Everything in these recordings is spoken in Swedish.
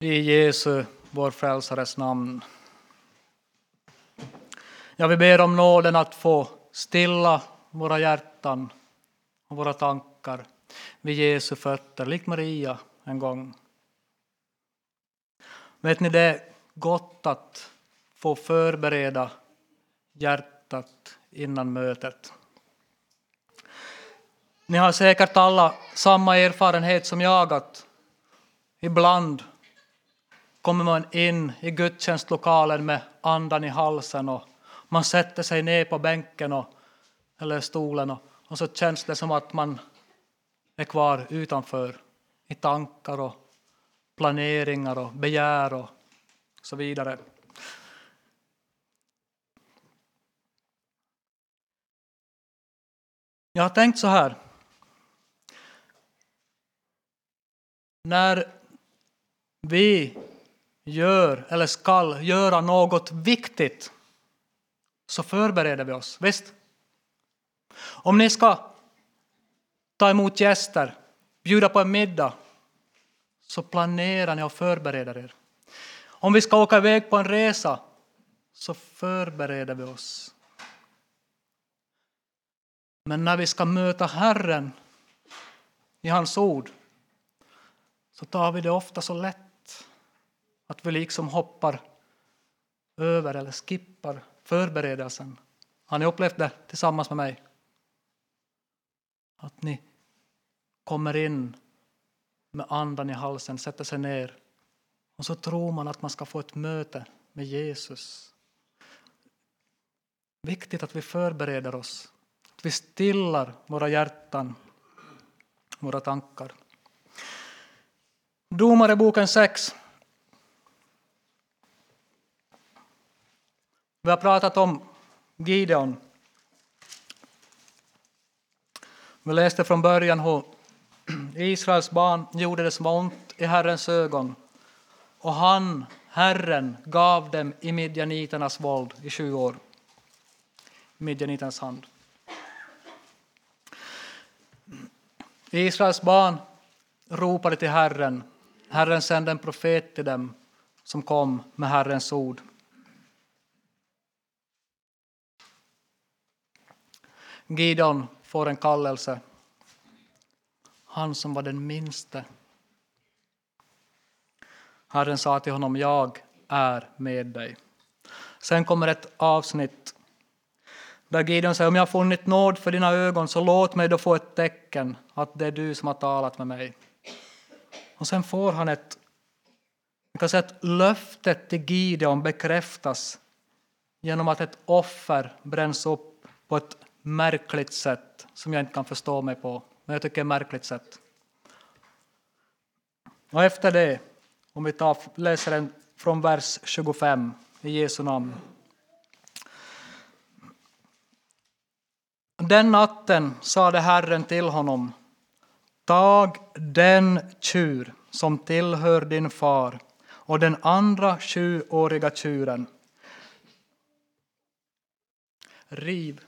I Jesu, vår frälsares namn. Jag vi ber om nåden att få stilla våra hjärtan och våra tankar vid Jesu fötter, likt Maria en gång. Vet ni, det är gott att få förbereda hjärtat innan mötet. Ni har säkert alla samma erfarenhet som jag att ibland kommer man in i gudstjänstlokalen med andan i halsen och man sätter sig ner på bänken och, eller stolen och, och så känns det som att man är kvar utanför i tankar och planeringar och begär och så vidare. Jag har tänkt så här. När vi gör eller skall göra något viktigt så förbereder vi oss. Visst? Om ni ska ta emot gäster, bjuda på en middag, så planerar ni och förbereder er. Om vi ska åka iväg på en resa så förbereder vi oss. Men när vi ska möta Herren i hans ord så tar vi det ofta så lätt att vi liksom hoppar över eller skippar förberedelsen. Har ni upplevt det tillsammans med mig? Att ni kommer in med andan i halsen, sätter sig ner och så tror man att man ska få ett möte med Jesus. Viktigt att vi förbereder oss, att vi stillar våra hjärtan, våra tankar. Domare boken 6 Vi har pratat om Gideon. Vi läste från början hur Israels barn gjorde det som var ont i Herrens ögon och han, Herren, gav dem i midjaniternas våld i sju år. Midjaniternas hand. Israels barn ropade till Herren. Herren sände en profet till dem som kom med Herrens ord. Gideon får en kallelse. Han som var den minste. Herren sa till honom, jag är med dig. Sen kommer ett avsnitt där Gideon säger, om jag har funnit nåd för dina ögon så låt mig då få ett tecken att det är du som har talat med mig. Och sen får han ett, man kan säga att löftet till Gideon bekräftas genom att ett offer bränns upp på ett märkligt sätt som jag inte kan förstå mig på, men jag tycker är märkligt sätt. Och efter det, om vi tar, läser en från vers 25 i Jesu namn. Den natten sade Herren till honom, tag den tjur som tillhör din far och den andra sjuåriga tjuren. Riv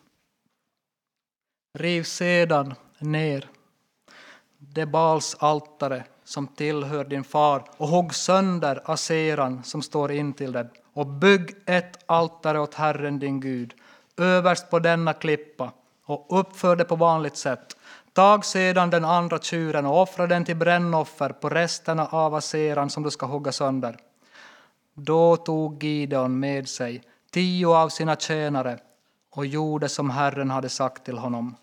Riv sedan ner det Bals altare som tillhör din far och hugg sönder aseran som står intill den och bygg ett altare åt Herren din Gud överst på denna klippa och uppför det på vanligt sätt. Tag sedan den andra tjuren och offra den till brännoffer på resterna av aseran som du ska hugga sönder. Då tog Gideon med sig tio av sina tjänare och gjorde som Herren hade sagt till honom.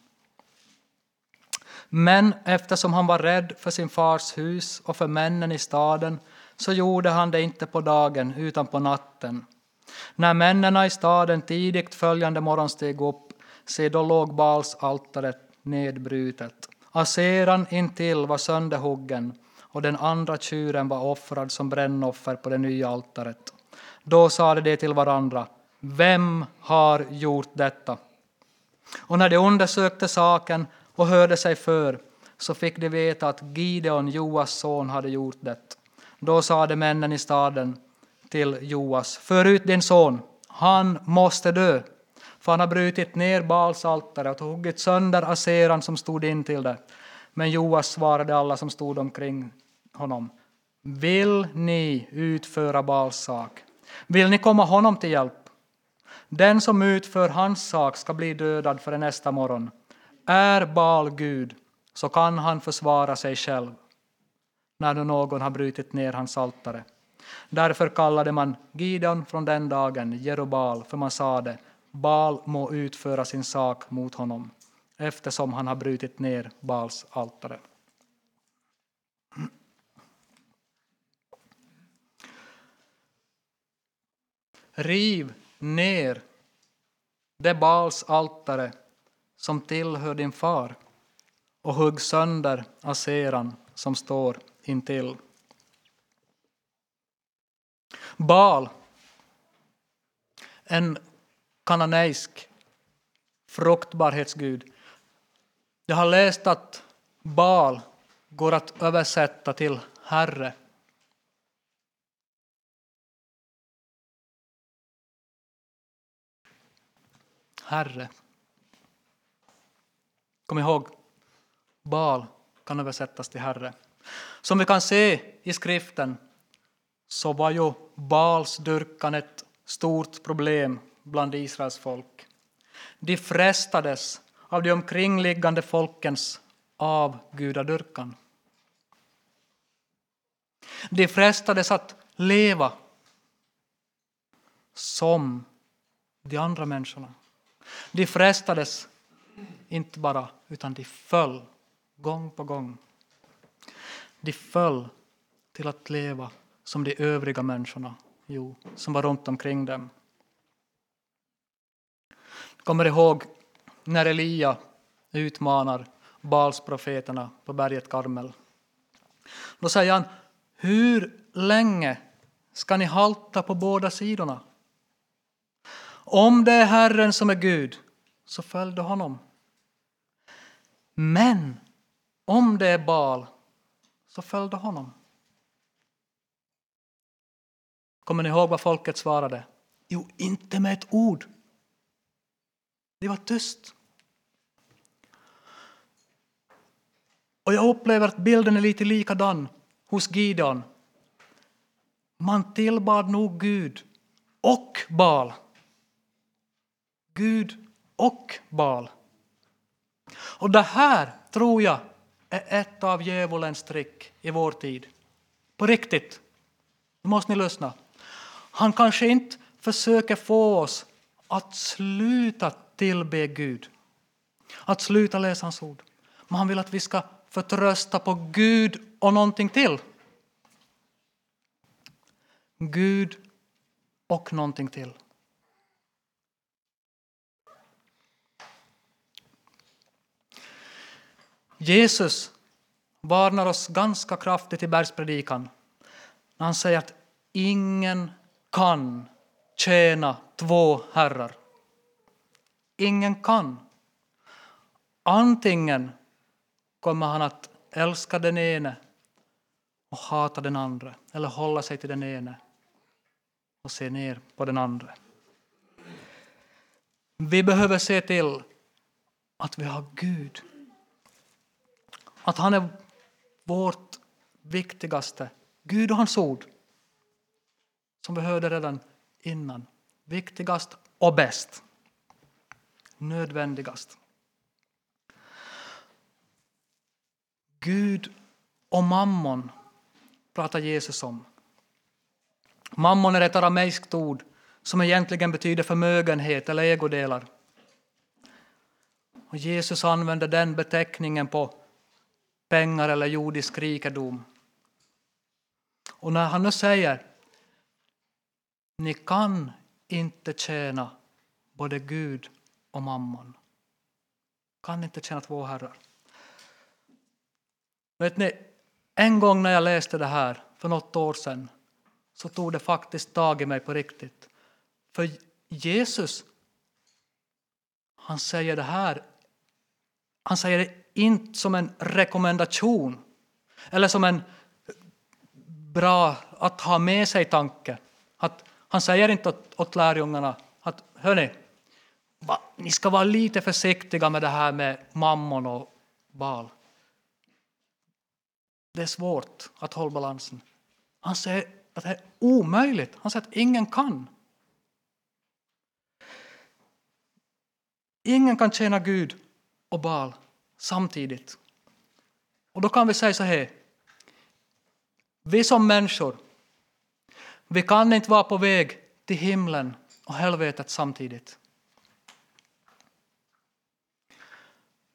Men eftersom han var rädd för sin fars hus och för männen i staden så gjorde han det inte på dagen utan på natten. När männen i staden tidigt följande morgon steg upp, se då låg Bals altaret nedbrutet. Aseran intill var sönderhuggen och den andra tjuren var offrad som brännoffer på det nya altaret. Då sade de till varandra, vem har gjort detta? Och när de undersökte saken och hörde sig för så fick de veta att Gideon, Joas son, hade gjort det. Då sade männen i staden till Joas, för ut din son, han måste dö, för han har brutit ner Baals altare och huggit sönder aseran som stod in till det. Men Joas svarade alla som stod omkring honom, Vill ni utföra Baals sak? Vill ni komma honom till hjälp? Den som utför hans sak ska bli dödad före nästa morgon. Är Baal Gud så kan han försvara sig själv när någon har brutit ner hans altare. Därför kallade man Gideon från den dagen Jerubal, för man sade Baal må utföra sin sak mot honom eftersom han har brutit ner Baals altare. Riv ner det Baals altare som tillhör din far och hugg sönder aseran som står intill. Baal, en kananeisk fruktbarhetsgud. Jag har läst att Baal går att översätta till Herre. Herre. Kom ihåg, Baal kan översättas till Herre. Som vi kan se i skriften så var ju Baalsdyrkan ett stort problem bland Israels folk. De frestades av de omkringliggande folkens avgudadyrkan. De frestades att leva som de andra människorna. De frestades inte bara, utan de föll gång på gång. De föll till att leva som de övriga människorna jo, som var runt omkring dem. Kommer ihåg när Elia utmanar Balsprofeterna på berget Karmel. Då säger han, hur länge ska ni halta på båda sidorna? Om det är Herren som är Gud, så följ då honom. Men om det är Baal, så följ då honom. Kommer ni ihåg vad folket svarade? Jo, inte med ett ord. Det var tyst. Och jag upplever att bilden är lite likadan hos Gideon. Man tillbad nog Gud och Baal Gud och Baal. Och det här tror jag är ett av djävulens trick i vår tid. På riktigt. Nu måste ni lyssna. Han kanske inte försöker få oss att sluta tillbe Gud, att sluta läsa hans ord. Men han vill att vi ska förtrösta på Gud och någonting till. Gud och någonting till. Jesus varnar oss ganska kraftigt i bergspredikan när han säger att ingen kan tjäna två herrar. Ingen kan. Antingen kommer han att älska den ene och hata den andra, eller hålla sig till den ene och se ner på den andra. Vi behöver se till att vi har Gud. Att han är vårt viktigaste. Gud och hans ord som vi hörde redan innan. Viktigast och bäst. Nödvändigast. Gud och mammon pratar Jesus om. Mammon är ett arameiskt ord som egentligen betyder förmögenhet eller ägodelar. Och Jesus använder den beteckningen på pengar eller jordisk rikedom. Och när han nu säger ni kan inte tjäna både Gud och mammon. Kan inte tjäna två herrar. Vet ni, en gång när jag läste det här för något år sedan så tog det faktiskt tag i mig på riktigt. För Jesus, han säger det här, han säger det inte som en rekommendation eller som en bra att ha med sig tanke. Att han säger inte åt, åt lärjungarna att hörni, va, ni ska vara lite försiktiga med det här med mammon och bal. Det är svårt att hålla balansen. Han säger att det är omöjligt. Han säger att ingen kan. Ingen kan tjäna Gud och Baal samtidigt. Och då kan vi säga så här. Vi som människor, vi kan inte vara på väg till himlen och helvetet samtidigt.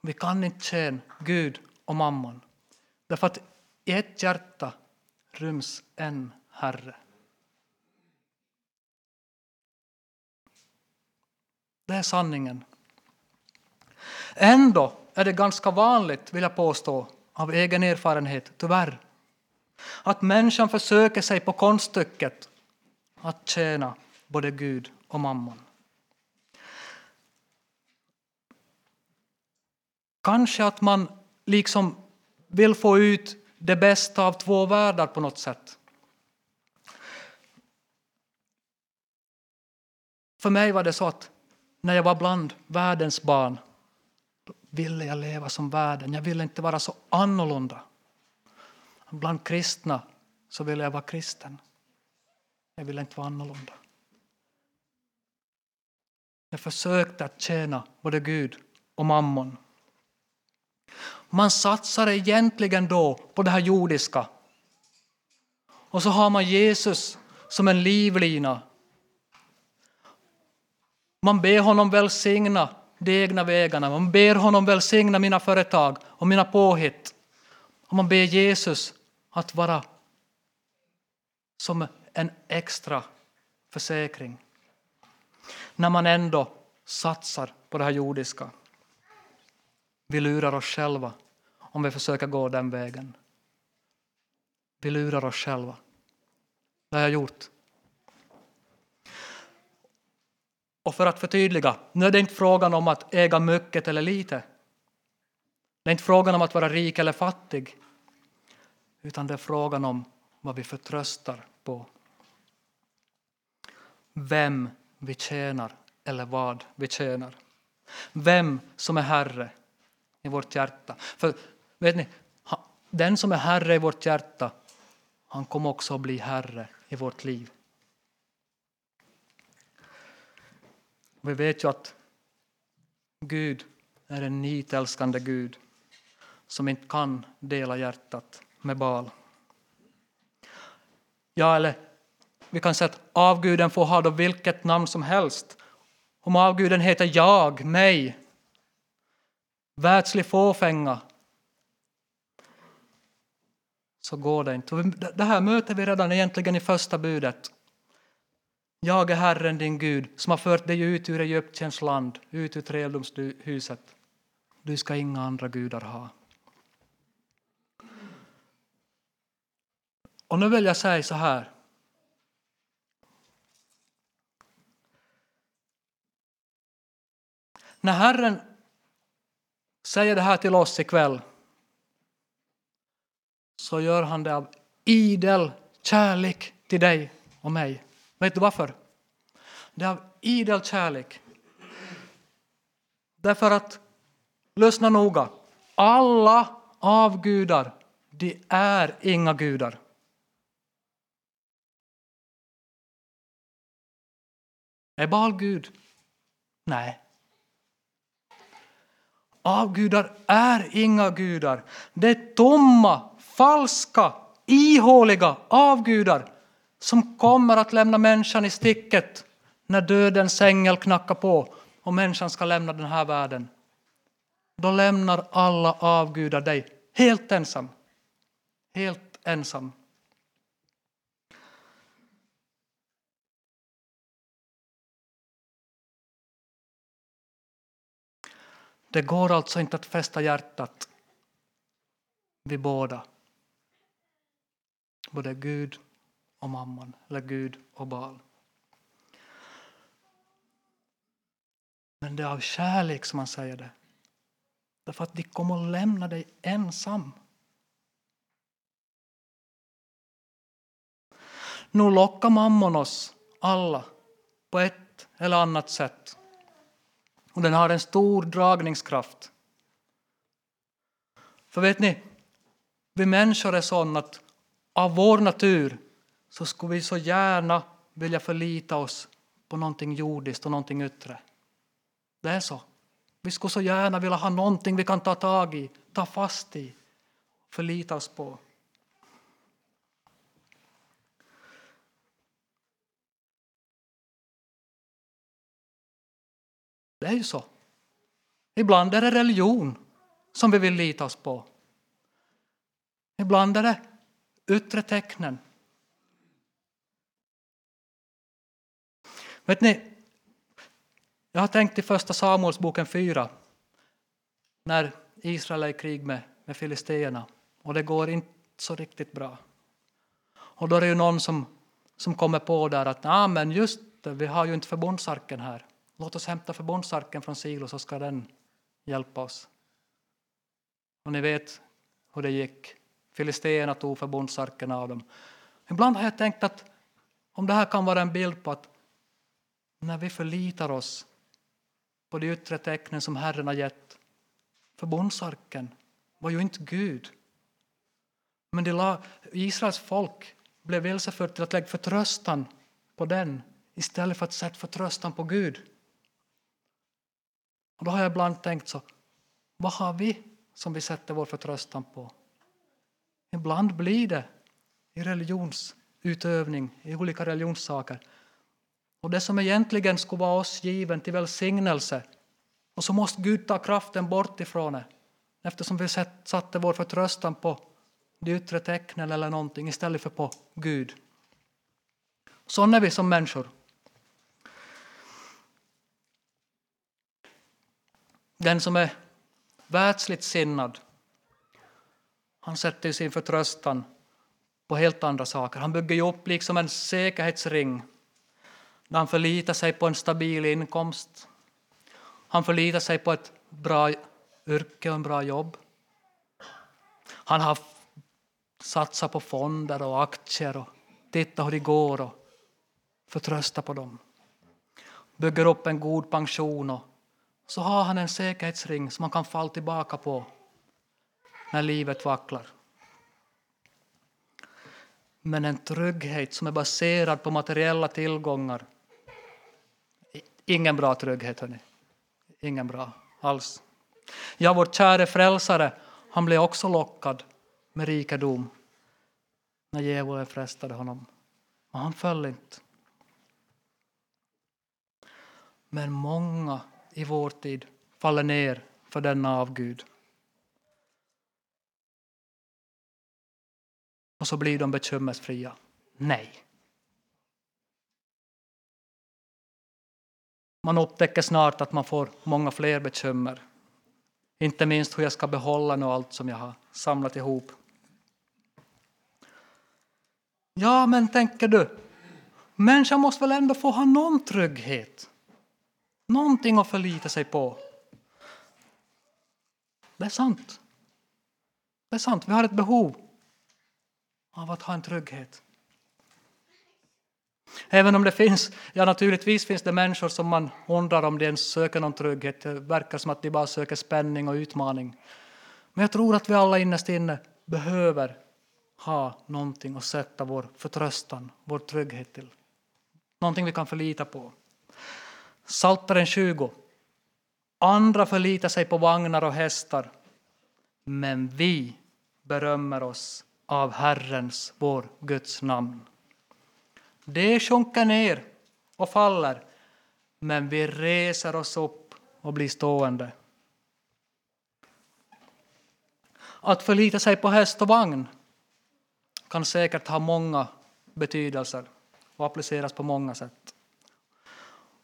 Vi kan inte tjäna Gud och mammon. Därför att i ett hjärta ryms en Herre. Det är sanningen. Ändå är det ganska vanligt, vill jag påstå, av egen erfarenhet, tyvärr, att människan försöker sig på konststycket att tjäna både Gud och mamman. Kanske att man liksom vill få ut det bästa av två världar på något sätt. För mig var det så att när jag var bland världens barn ville jag leva som världen. Jag ville inte vara så annorlunda. Bland kristna så ville jag vara kristen. Jag ville inte vara annorlunda. Jag försökte att tjäna både Gud och mammon. Man satsar egentligen då på det här jordiska. Och så har man Jesus som en livlina. Man ber honom välsigna de egna vägarna. Man ber honom välsigna mina företag och mina påhitt. Och man ber Jesus att vara som en extra försäkring. När man ändå satsar på det här jordiska. Vi lurar oss själva om vi försöker gå den vägen. Vi lurar oss själva. Det har jag gjort. Och för att förtydliga, nu är det inte frågan om att äga mycket eller lite. Det är inte frågan om att vara rik eller fattig. Utan det är frågan om vad vi förtröstar på. Vem vi tjänar eller vad vi tjänar. Vem som är Herre i vårt hjärta. För vet ni, den som är Herre i vårt hjärta, han kommer också att bli Herre i vårt liv. Vi vet ju att Gud är en nitälskande Gud som inte kan dela hjärtat med Bal. Ja, eller vi kan säga att avguden får ha då vilket namn som helst. Om avguden heter jag, mig, världslig fåfänga, så går det inte. Det här möter vi redan egentligen i första budet. Jag är Herren din Gud som har fört dig ut ur Egyptens land, ut ur träldomshuset. Du ska inga andra gudar ha. Och nu vill jag säga så här. När Herren säger det här till oss ikväll så gör han det av idel kärlek till dig och mig. Vet du varför? Det är av idel kärlek. Därför att, lyssna noga, alla avgudar, de är inga gudar. Är Baal Gud? Nej. Avgudar är inga gudar. Det är tomma, falska, ihåliga avgudar som kommer att lämna människan i sticket när dödens ängel knackar på och människan ska lämna den här världen. Då lämnar alla avgudar dig helt ensam. Helt ensam. Det går alltså inte att fästa hjärtat vid båda. Både Gud och mamman, eller Gud och Baal. Men det är av kärlek som man säger det. Därför att de kommer att lämna dig ensam. Nu lockar mammon oss alla på ett eller annat sätt. Och den har en stor dragningskraft. För vet ni, vi människor är sådana att av vår natur så skulle vi så gärna vilja förlita oss på någonting jordiskt och någonting yttre. Det är så. Vi skulle så gärna vilja ha någonting vi kan ta tag i, ta fast i, förlita oss på. Det är ju så. Ibland är det religion som vi vill lita oss på. Ibland är det yttre tecknen. Vet ni, jag har tänkt i första Samuelsboken 4 när Israel är i krig med, med filisteerna och det går inte så riktigt bra. Och då är det ju någon som, som kommer på där att ah, men just det, vi har ju inte förbundsarken här. Låt oss hämta förbundsarken från Silo så ska den hjälpa oss. Och ni vet hur det gick. Filisteerna tog förbundsarken av dem. Ibland har jag tänkt att om det här kan vara en bild på att när vi förlitar oss på de yttre tecknen som Herren har gett. Förbundsarken var ju inte Gud. Men de Israels folk blev vilsefört till att lägga förtröstan på den istället för att sätta förtröstan på Gud. Och då har jag ibland tänkt så, vad har vi som vi sätter vår förtröstan på? Ibland blir det i religionsutövning, i olika religionssaker. Och det som egentligen skulle vara oss given till välsignelse, och så måste Gud ta kraften bort ifrån det, eftersom vi satte vår förtröstan på de yttre tecknen eller någonting istället för på Gud. Sådana är vi som människor. Den som är världsligt sinnad, han sätter sin förtröstan på helt andra saker. Han bygger upp liksom en säkerhetsring där han förlitar sig på en stabil inkomst. Han förlitar sig på ett bra yrke och en bra jobb. Han har satsat på fonder och aktier och tittat hur det går och förtröstat på dem. Bygger upp en god pension och så har han en säkerhetsring som han kan falla tillbaka på när livet vacklar. Men en trygghet som är baserad på materiella tillgångar Ingen bra trygghet, hörni. Ingen bra alls. Ja, vår käre frälsare, han blev också lockad med rikedom när djävulen frestade honom. men han föll inte. Men många i vår tid faller ner för denna avgud. Och så blir de bekymmersfria. Nej. Man upptäcker snart att man får många fler bekymmer. Inte minst hur jag ska behålla nu allt som jag har samlat ihop. Ja, men tänker du, människan måste väl ändå få ha någon trygghet? Någonting att förlita sig på. Det är sant. Det är sant, vi har ett behov av att ha en trygghet. Även om det finns, ja naturligtvis finns det människor som man undrar om de ens söker någon trygghet. Det verkar som att de bara söker spänning och utmaning. Men jag tror att vi alla innerst inne behöver ha någonting att sätta vår förtröstan, vår trygghet till. Någonting vi kan förlita på. Saltaren 20. Andra förlitar sig på vagnar och hästar, men vi berömmer oss av Herrens, vår Guds namn. Det sjunker ner och faller, men vi reser oss upp och blir stående. Att förlita sig på häst och vagn kan säkert ha många betydelser och appliceras på många sätt.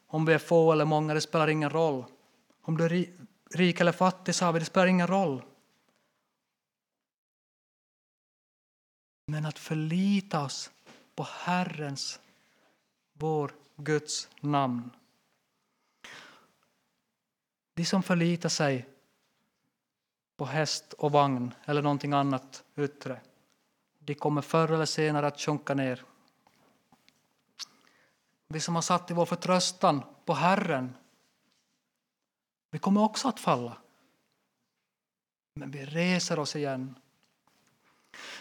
Om vi är få eller många, det spelar ingen roll. Om du är rik eller fattig, sa vi, det spelar ingen roll. Men att förlita oss på Herrens, vår Guds namn. De som förlitar sig på häst och vagn eller någonting annat yttre, de kommer förr eller senare att sjunka ner. Vi som har satt i vår förtröstan på Herren, vi kommer också att falla. Men vi reser oss igen.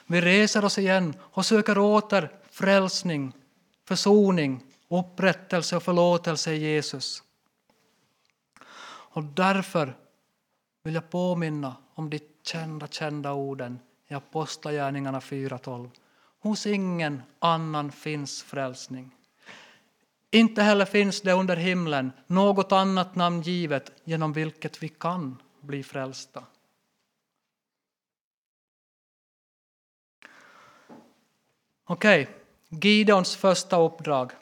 Vi reser oss igen och söker åter frälsning, försoning, upprättelse och förlåtelse i Jesus. Och därför vill jag påminna om de kända, kända orden i Apostlagärningarna 4.12. Hos ingen annan finns frälsning. Inte heller finns det under himlen något annat namn givet genom vilket vi kan bli frälsta. Okej, okay. Gideons första uppdrag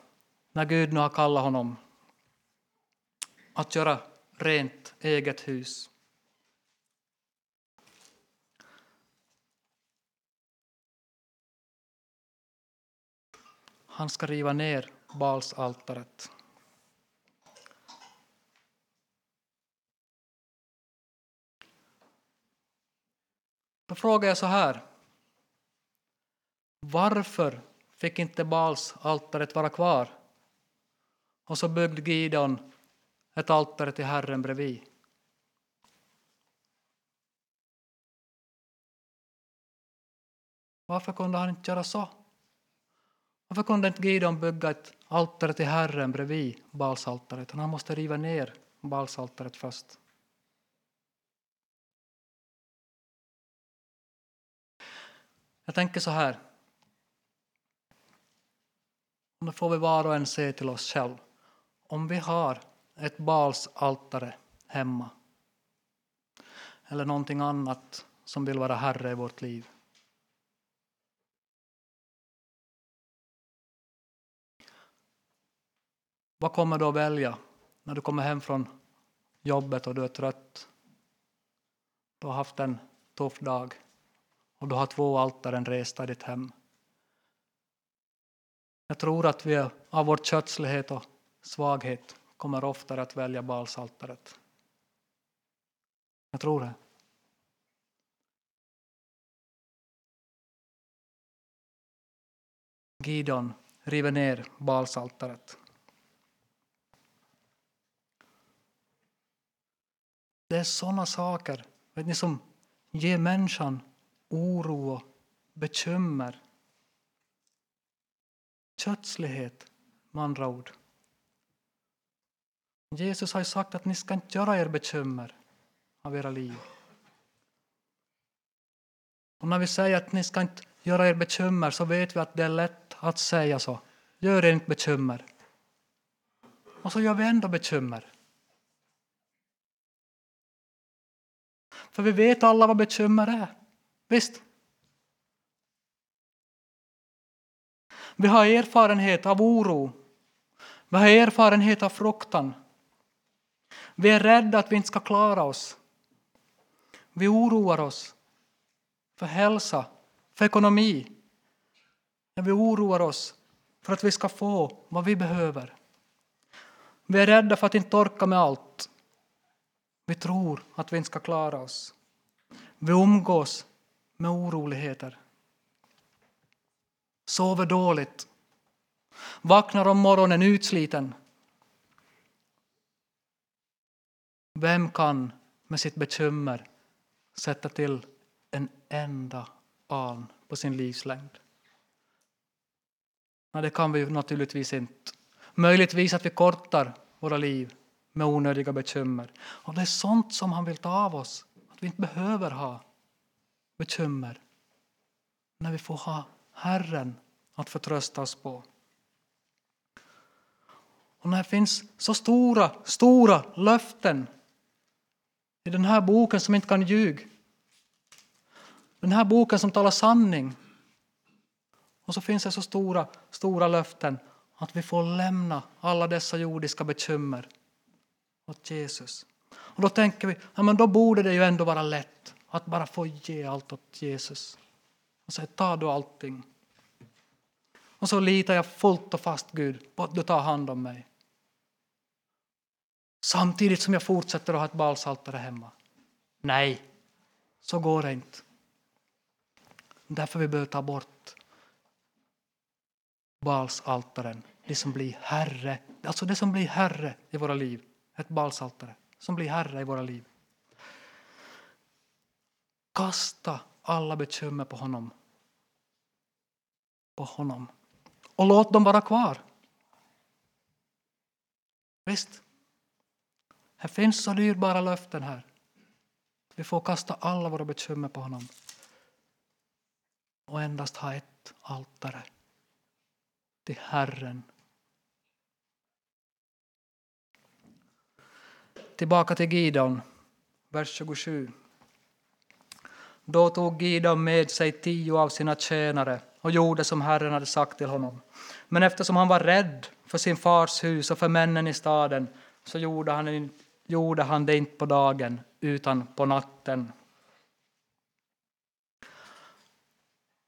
när Gud nu har kallat honom att göra rent eget hus. Han ska riva ner Balsaltaret. Då frågar jag så här. Varför fick inte Balsaltaret vara kvar? Och så byggde Gideon ett altare till Herren bredvid. Varför kunde han inte göra så? Varför kunde inte Gideon bygga ett altare till Herren bredvid Balsaltaret? Han måste riva ner Balsaltaret först. Jag tänker så här. Då får vi var och en se till oss själva. Om vi har ett balsaltare hemma eller någonting annat som vill vara herre i vårt liv. Vad kommer du att välja när du kommer hem från jobbet och du är trött? Du har haft en tuff dag och du har två altaren resta i ditt hem. Jag tror att vi av vår kötslighet och svaghet kommer oftare att välja balsaltaret. Jag tror det. Gideon river ner balsaltaret. Det är sådana saker vet ni, som ger människan oro och bekymmer. Kötslighet, med andra ord. Jesus har sagt att ni ska inte göra er bekymmer av era liv. Och när vi säger att ni ska inte göra er bekymmer så vet vi att det är lätt att säga så. Gör er inte bekymmer. Och så gör vi ändå bekymmer. För vi vet alla vad bekymmer är. Visst? Vi har erfarenhet av oro. Vi har erfarenhet av fruktan. Vi är rädda att vi inte ska klara oss. Vi oroar oss för hälsa, för ekonomi. Vi oroar oss för att vi ska få vad vi behöver. Vi är rädda för att inte orka med allt. Vi tror att vi inte ska klara oss. Vi umgås med oroligheter. Sover dåligt. Vaknar om morgonen utsliten. Vem kan med sitt bekymmer sätta till en enda aln på sin livslängd? Nej, det kan vi naturligtvis inte. Möjligtvis att vi kortar våra liv med onödiga bekymmer. Och det är sånt som han vill ta av oss. Att vi inte behöver ha bekymmer. När vi får ha Herren att förtrösta oss på. Och när det finns så stora, stora löften i den här boken som inte kan ljuga. Den här boken som talar sanning. Och så finns det så stora, stora löften att vi får lämna alla dessa jordiska bekymmer åt Jesus. Och då tänker vi, ja, men då borde det ju ändå vara lätt att bara få ge allt åt Jesus. Och säger ta du allting. Och så litar jag fullt och fast Gud på att du tar hand om mig. Samtidigt som jag fortsätter att ha ett balsaltare hemma. Nej, så går det inte. Därför vi behöver ta bort balsaltaren, det som blir herre, alltså det som blir herre i våra liv. Ett balsaltare som blir herre i våra liv. Kasta alla bekymmer på honom. På honom. och låt dem vara kvar. Visst, här finns så dyrbara löften här. Vi får kasta alla våra bekymmer på honom och endast ha ett altare till Herren. Tillbaka till Gideon, vers 27. Då tog Gideon med sig tio av sina tjänare och gjorde som Herren hade sagt till honom. Men eftersom han var rädd för sin fars hus och för männen i staden så gjorde han, gjorde han det inte på dagen utan på natten.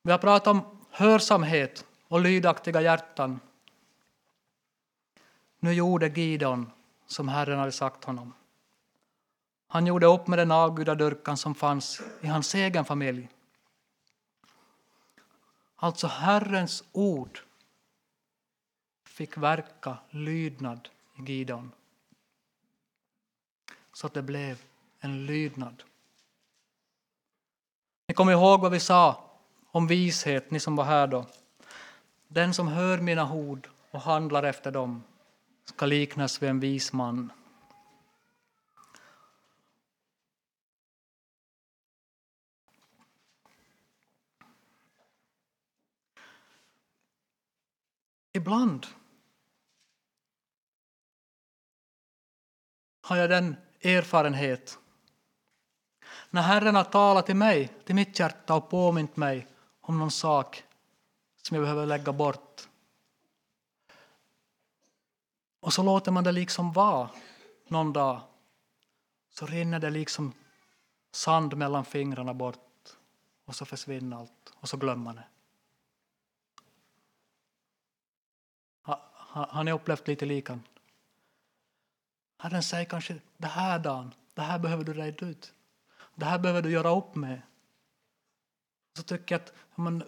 Vi har pratat om hörsamhet och lydaktiga hjärtan. Nu gjorde Gideon som Herren hade sagt honom. Han gjorde upp med den avgudadyrkan som fanns i hans egen familj. Alltså Herrens ord fick verka lydnad i Gideon. Så att det blev en lydnad. Ni kommer ihåg vad vi sa om vishet, ni som var här då. Den som hör mina ord och handlar efter dem ska liknas vid en vis man. Ibland har jag den erfarenhet när Herren har talat till mig, till mitt hjärta och påmint mig om någon sak som jag behöver lägga bort. Och så låter man det liksom vara någon dag. Så rinner det liksom sand mellan fingrarna bort och så försvinner allt och så glömmer man det. Har ni upplevt lite likadant? Herren säger kanske det här dagen, det här behöver du reda ut. Det här behöver du göra upp med. Så tycker jag att men,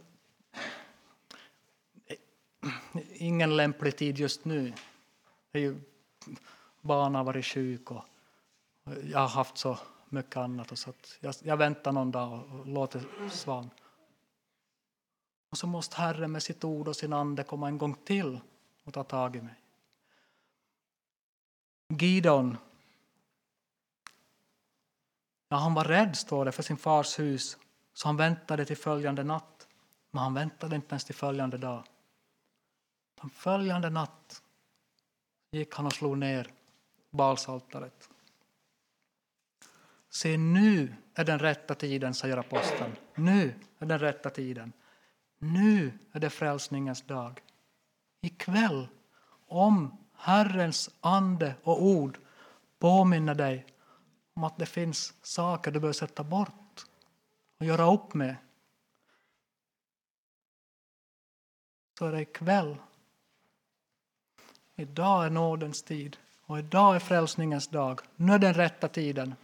ingen lämplig tid just nu. Det är ju, barn har varit sjuk och jag har haft så mycket annat. Och så jag, jag, väntar någon dag och låter svan. Och så måste Herren med sitt ord och sin ande komma en gång till och ta tag i mig. Gideon Ja, han var rädd, står det, för sin fars hus, så han väntade till följande natt. Men han väntade inte ens till följande dag. Den följande natt gick han och slog ner balsaltaret. Se, nu är den rätta tiden, säger aposteln. Nu är den rätta tiden. Nu är det frälsningens dag. Ikväll, om Herrens ande och ord påminner dig om att det finns saker du behöver sätta bort och göra upp med. Så är det ikväll. Idag är nådens tid och idag är frälsningens dag. Nu är den rätta tiden.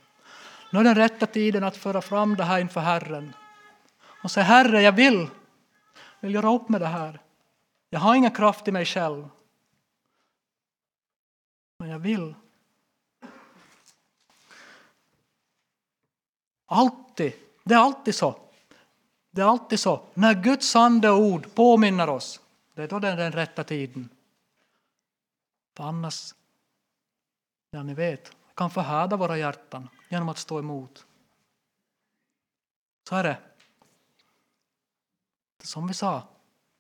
Nu är den rätta tiden att föra fram det här inför Herren och säga Herre, jag vill, vill göra upp med det här. Jag har ingen kraft i mig själv. Men jag vill Alltid. Det är alltid så. Det är alltid så. När Guds ande och ord påminner oss, det är då det är den rätta tiden. För annars, ja ni vet, kan förhärda våra hjärtan genom att stå emot. Så är det. Som vi sa,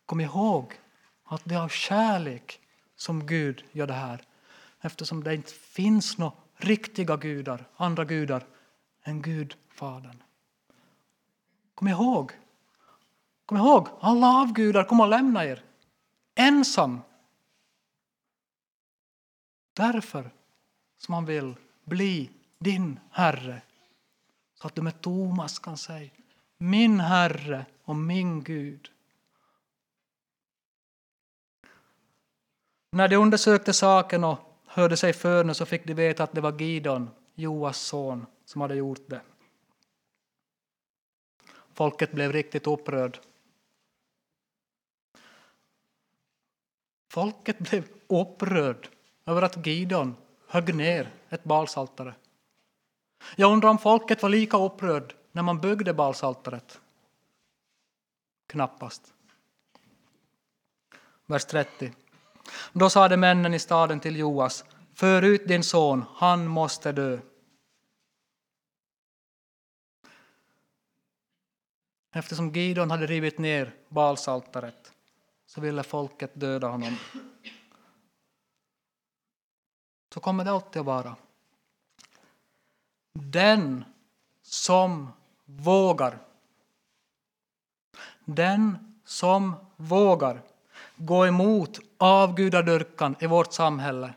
kom ihåg att det är av kärlek som Gud gör det här. Eftersom det inte finns några riktiga gudar, andra gudar än Gud Fadern. Kom ihåg, kom ihåg, alla avgudar kommer att lämna er ensam. Därför som han vill bli din Herre. Så att du med Thomas kan säga min Herre och min Gud. När de undersökte saken och hörde sig för nu så fick de veta att det var Gidon, Joas son, som hade gjort det. Folket blev riktigt upprörd. Folket blev upprörd över att Gidon högg ner ett balsaltare. Jag undrar om folket var lika upprörd när man byggde balsaltaret. Knappast. Vers 30. Då sade männen i staden till Joas, för ut din son, han måste dö. Eftersom Gidon hade rivit ner Balsaltaret så ville folket döda honom. Så kommer det alltid att vara. Den som vågar. Den som vågar gå emot avgudadyrkan i vårt samhälle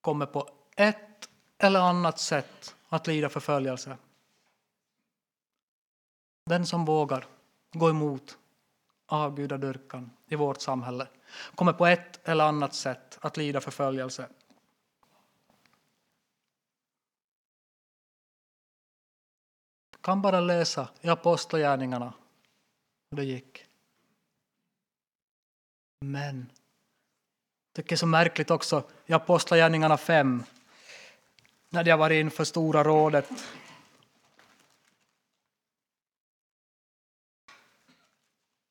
kommer på ett eller annat sätt att lida förföljelse. Den som vågar gå emot avgudadyrkan i vårt samhälle kommer på ett eller annat sätt att lida förföljelse. kan bara läsa i Apostlagärningarna hur det gick. Men jag tycker det är så märkligt också i Apostlagärningarna 5 när de har varit inför Stora rådet.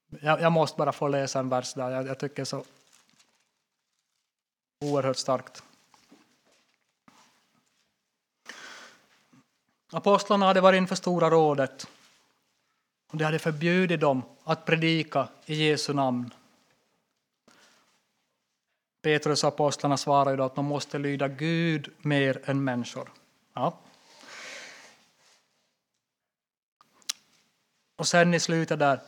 Jag, jag, måste bara få läsa en vers där, jag, jag tycker det är så oerhört starkt. Apostlarna hade varit inför Stora rådet och de hade förbjudit dem att predika i Jesu namn. Petrus och apostlarna svarade då att man måste lyda Gud mer än människor. Ja. Och sen i slutet där,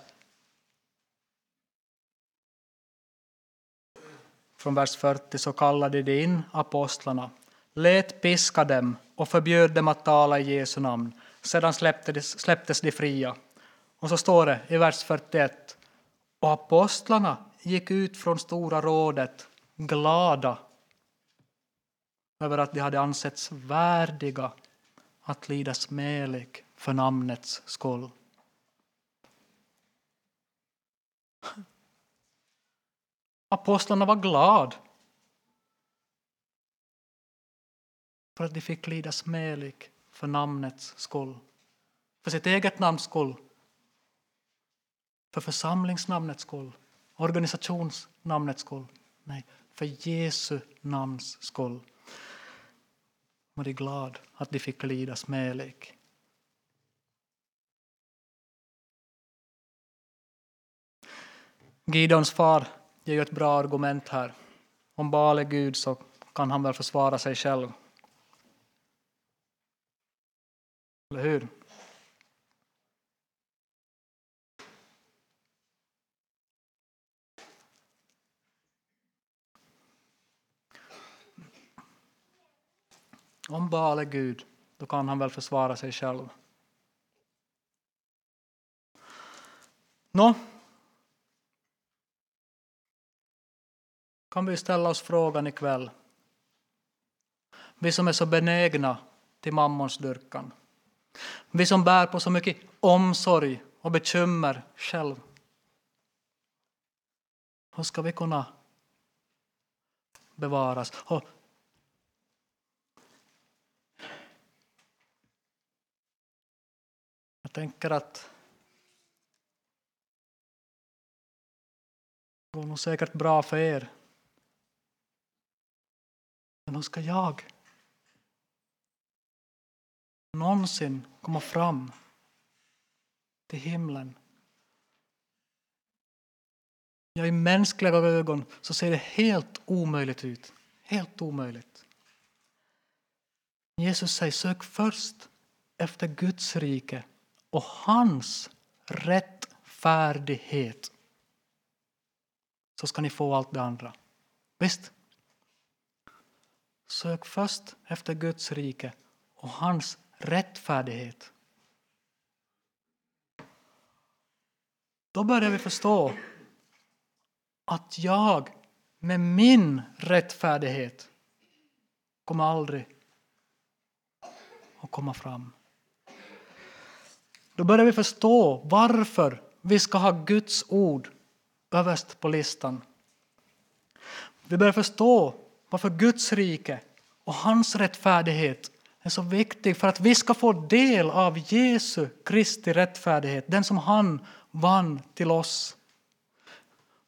från vers 40, så kallade de in apostlarna, lät piska dem och förbjöd dem att tala i Jesu namn. Sedan släpptes, släpptes de fria. Och så står det i vers 41. Och apostlarna gick ut från Stora rådet glada över att de hade ansetts värdiga att lida smälek för namnets skull. Apostlarna var glada för att de fick lida smälek för namnets skull. För sitt eget namns skull. För församlingsnamnets skull. Organisationsnamnets skull. Nej, för Jesu namns skull. Var de glad att de fick lida smälek. Gideons far ger ju ett bra argument här. Om Baal är Gud så kan han väl försvara sig själv. Eller hur? Om Baal är Gud, då kan han väl försvara sig själv. Nå, kan vi ställa oss frågan ikväll. Vi som är så benägna till mammons dyrkan. Vi som bär på så mycket omsorg och bekymmer själv. Hur ska vi kunna bevaras? Och jag tänker att det går nog säkert bra för er. Men hur ska jag någonsin komma fram till himlen. Ja, i mänskliga ögon så ser det helt omöjligt ut. Helt omöjligt. Jesus säger sök först efter Guds rike och hans rättfärdighet så ska ni få allt det andra. Visst? Sök först efter Guds rike och hans rättfärdighet. Då börjar vi förstå att jag med min rättfärdighet kommer aldrig att komma fram. Då börjar vi förstå varför vi ska ha Guds ord överst på listan. Vi börjar förstå varför Guds rike och hans rättfärdighet är så viktig för att vi ska få del av Jesu Kristi rättfärdighet, den som han vann till oss.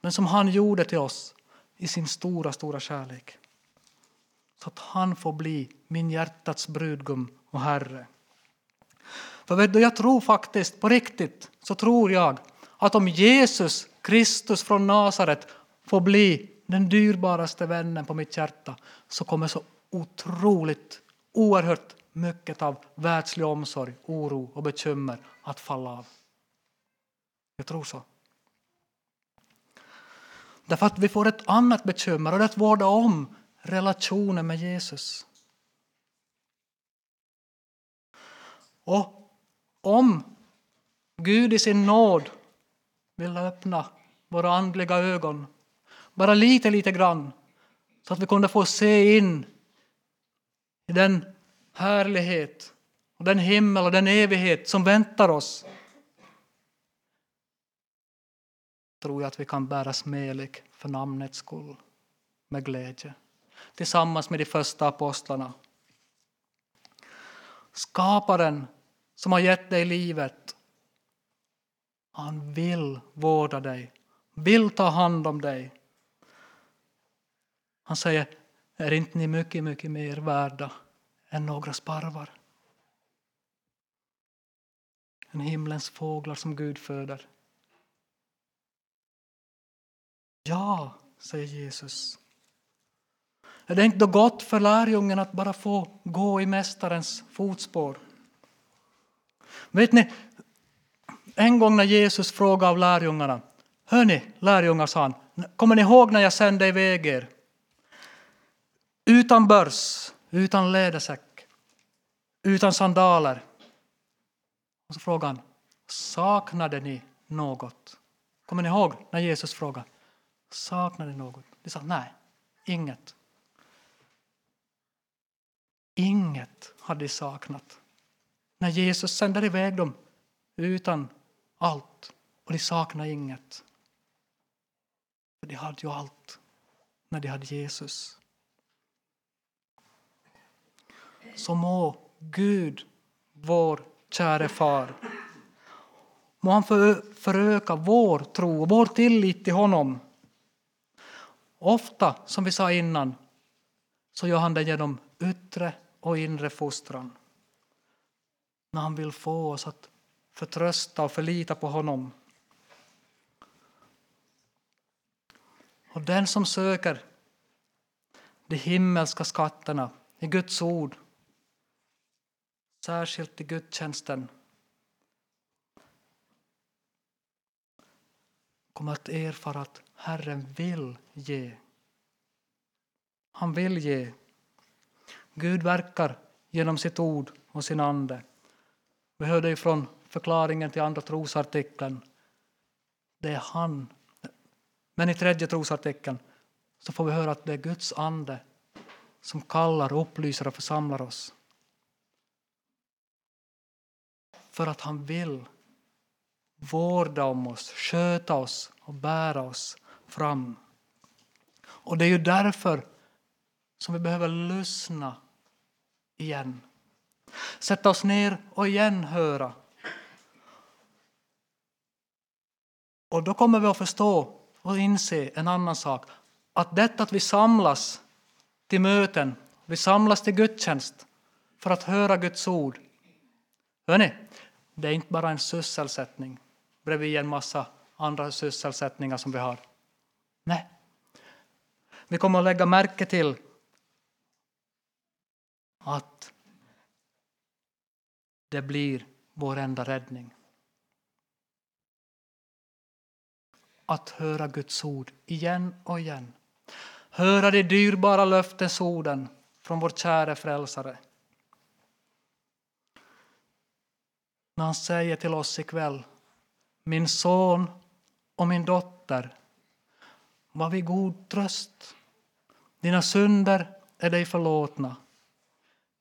den som han gjorde till oss i sin stora, stora kärlek. Så att han får bli min hjärtats brudgum och Herre. För vet du, jag tror faktiskt, på riktigt, så tror jag att om Jesus Kristus från Nasaret får bli den dyrbaraste vännen på mitt hjärta så kommer så otroligt, oerhört mycket av världslig omsorg, oro och bekymmer att falla av. Jag tror så. Därför att vi får ett annat bekymmer och det är att vårda om relationen med Jesus. Och om Gud i sin nåd vill öppna våra andliga ögon, bara lite, lite grann, så att vi kunde få se in i den härlighet och den himmel och den evighet som väntar oss tror jag att vi kan bära smelig för namnets skull med glädje tillsammans med de första apostlarna. Skaparen som har gett dig livet han vill vårda dig, vill ta hand om dig. Han säger, är inte ni mycket, mycket mer värda än några sparvar? Än himlens fåglar som Gud föder. Ja, säger Jesus. Är det inte då gott för lärjungen att bara få gå i Mästarens fotspår? Vet ni, en gång när Jesus frågade av lärjungarna, Hörni, lärjungar, sa han, kommer ni ihåg när jag sände iväg er? Utan börs, utan lädersäck, utan sandaler. Och så frågade han, saknade ni något? Kommer ni ihåg när Jesus frågade? Saknade ni något? De sa nej, inget. Inget hade de saknat. När Jesus sänder iväg dem utan allt och de saknar inget. För de hade ju allt när de hade Jesus. Så må Gud, vår käre far, må han föröka vår tro och vår tillit till honom. Ofta, som vi sa innan, så gör han det genom yttre och inre fostran. När han vill få oss att förtrösta och förlita på honom. Och den som söker de himmelska skatterna i Guds ord, särskilt i gudstjänsten, kommer att erfara att Herren vill ge. Han vill ge. Gud verkar genom sitt ord och sin ande. Vi hörde från förklaringen till andra trosartikeln. Det är han. Men i tredje trosartikeln så får vi höra att det är Guds ande som kallar, upplyser och församlar oss. För att han vill vårda om oss, sköta oss och bära oss fram. Och det är ju därför som vi behöver lyssna igen. Sätta oss ner och igen höra Och då kommer vi att förstå och inse en annan sak. Att detta att vi samlas till möten, vi samlas till gudstjänst för att höra Guds ord. Hörrni, det är inte bara en sysselsättning bredvid en massa andra sysselsättningar som vi har. Nej. Vi kommer att lägga märke till att det blir vår enda räddning. att höra Guds ord igen och igen. Höra de dyrbara löftesorden från vår käre frälsare. När han säger till oss ikväll, min son och min dotter, var vid god tröst. Dina synder är dig förlåtna.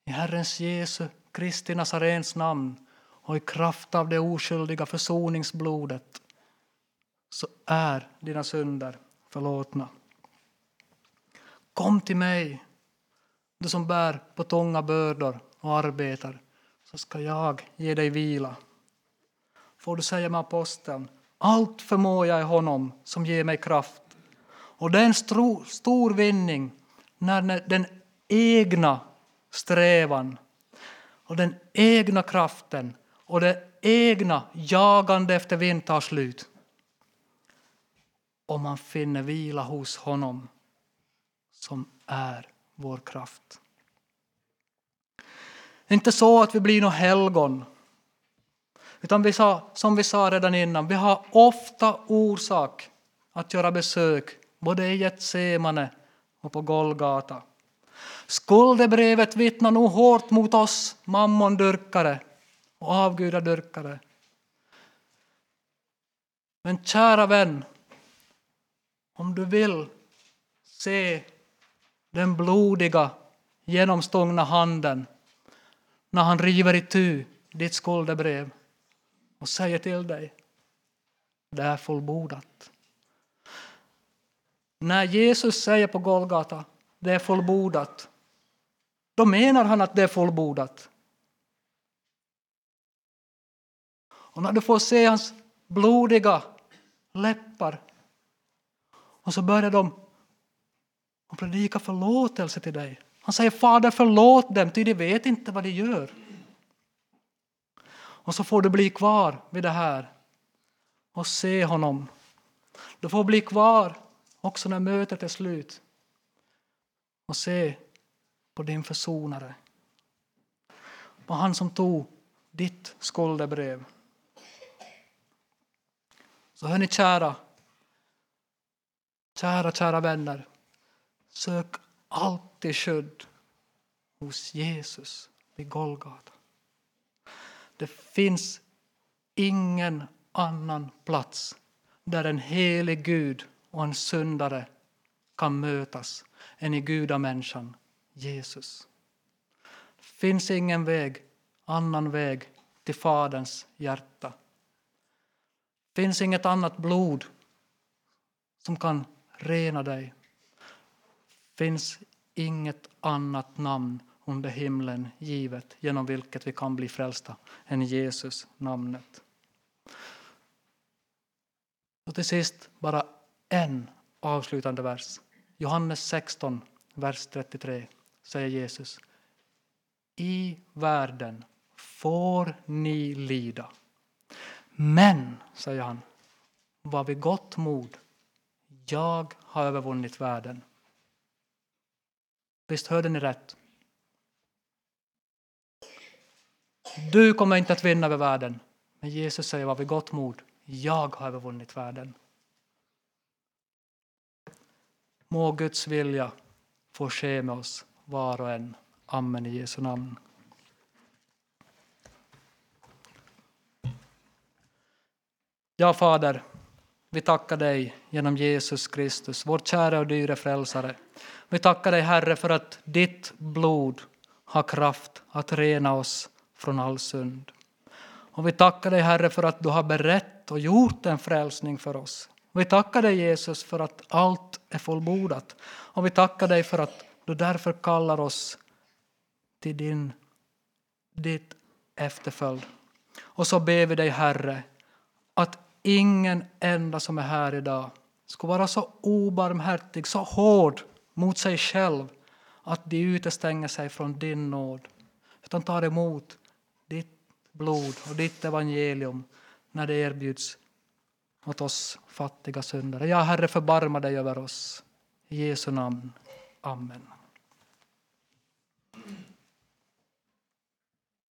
I Herrens Jesu Kristi Nazarens namn och i kraft av det oskyldiga försoningsblodet så är dina synder förlåtna. Kom till mig, du som bär på tunga bördor och arbetar, så ska jag ge dig vila. Får du säga med aposteln, Allt förmår jag i honom som ger mig kraft. Och det är en stor, stor vinning när den egna strävan och den egna kraften och det egna jagande efter vind tar slut. Och man finner vila hos honom som är vår kraft. Det är inte så att vi blir några helgon. Utan vi sa, som vi sa redan innan, vi har ofta orsak att göra besök både i Getsemane och på Golgata. Skuldebrevet vittnar nog hårt mot oss mammondyrkare och avgudadyrkare. Men kära vän, om du vill se den blodiga genomstångna handen när han river itu ditt skuldebrev och säger till dig det är fullbordat. När Jesus säger på Golgata det är fullbordat då menar han att det är fullbordat. Och när du får se hans blodiga läppar och så börjar de och predika förlåtelse till dig. Han säger Fader förlåt dem, ty de vet inte vad de gör. Och så får du bli kvar vid det här och se honom. Du får bli kvar också när mötet är slut och se på din försonare. På han som tog ditt skuldebrev. Så hörni kära, kära, kära vänner. Sök alltid skydd hos Jesus vid Golgata. Det finns ingen annan plats där en helig Gud och en syndare kan mötas än i gudamänniskan Jesus. Det finns ingen väg, annan väg till Faderns hjärta. Det finns inget annat blod som kan rena dig. Det finns inget annat namn under himlen givet genom vilket vi kan bli frälsta än Jesus namnet. Och till sist bara en avslutande vers. Johannes 16, vers 33 säger Jesus. I världen får ni lida. Men, säger han, var vid gott mod. Jag har övervunnit världen. Visst hörde ni rätt? Du kommer inte att vinna över världen. Men Jesus säger var vid gott mod. Jag har övervunnit världen. Må Guds vilja få ske med oss var och en. Amen i Jesu namn. Ja, Fader, vi tackar dig genom Jesus Kristus, vår kära och dyre frälsare. Vi tackar dig, Herre, för att ditt blod har kraft att rena oss från all synd. Och vi tackar dig, Herre, för att du har berett och gjort en frälsning för oss. Vi tackar dig, Jesus, för att allt är fullbordat. Och vi tackar dig för att du därför kallar oss till din, ditt efterföljd. Och så ber vi dig, Herre, att ingen enda som är här idag ska vara så obarmhärtig, så hård mot sig själv att de utestänger sig från din nåd, utan tar emot ditt blod och ditt evangelium när det erbjuds åt oss fattiga syndare. Ja, Herre, förbarma dig över oss. I Jesu namn. Amen.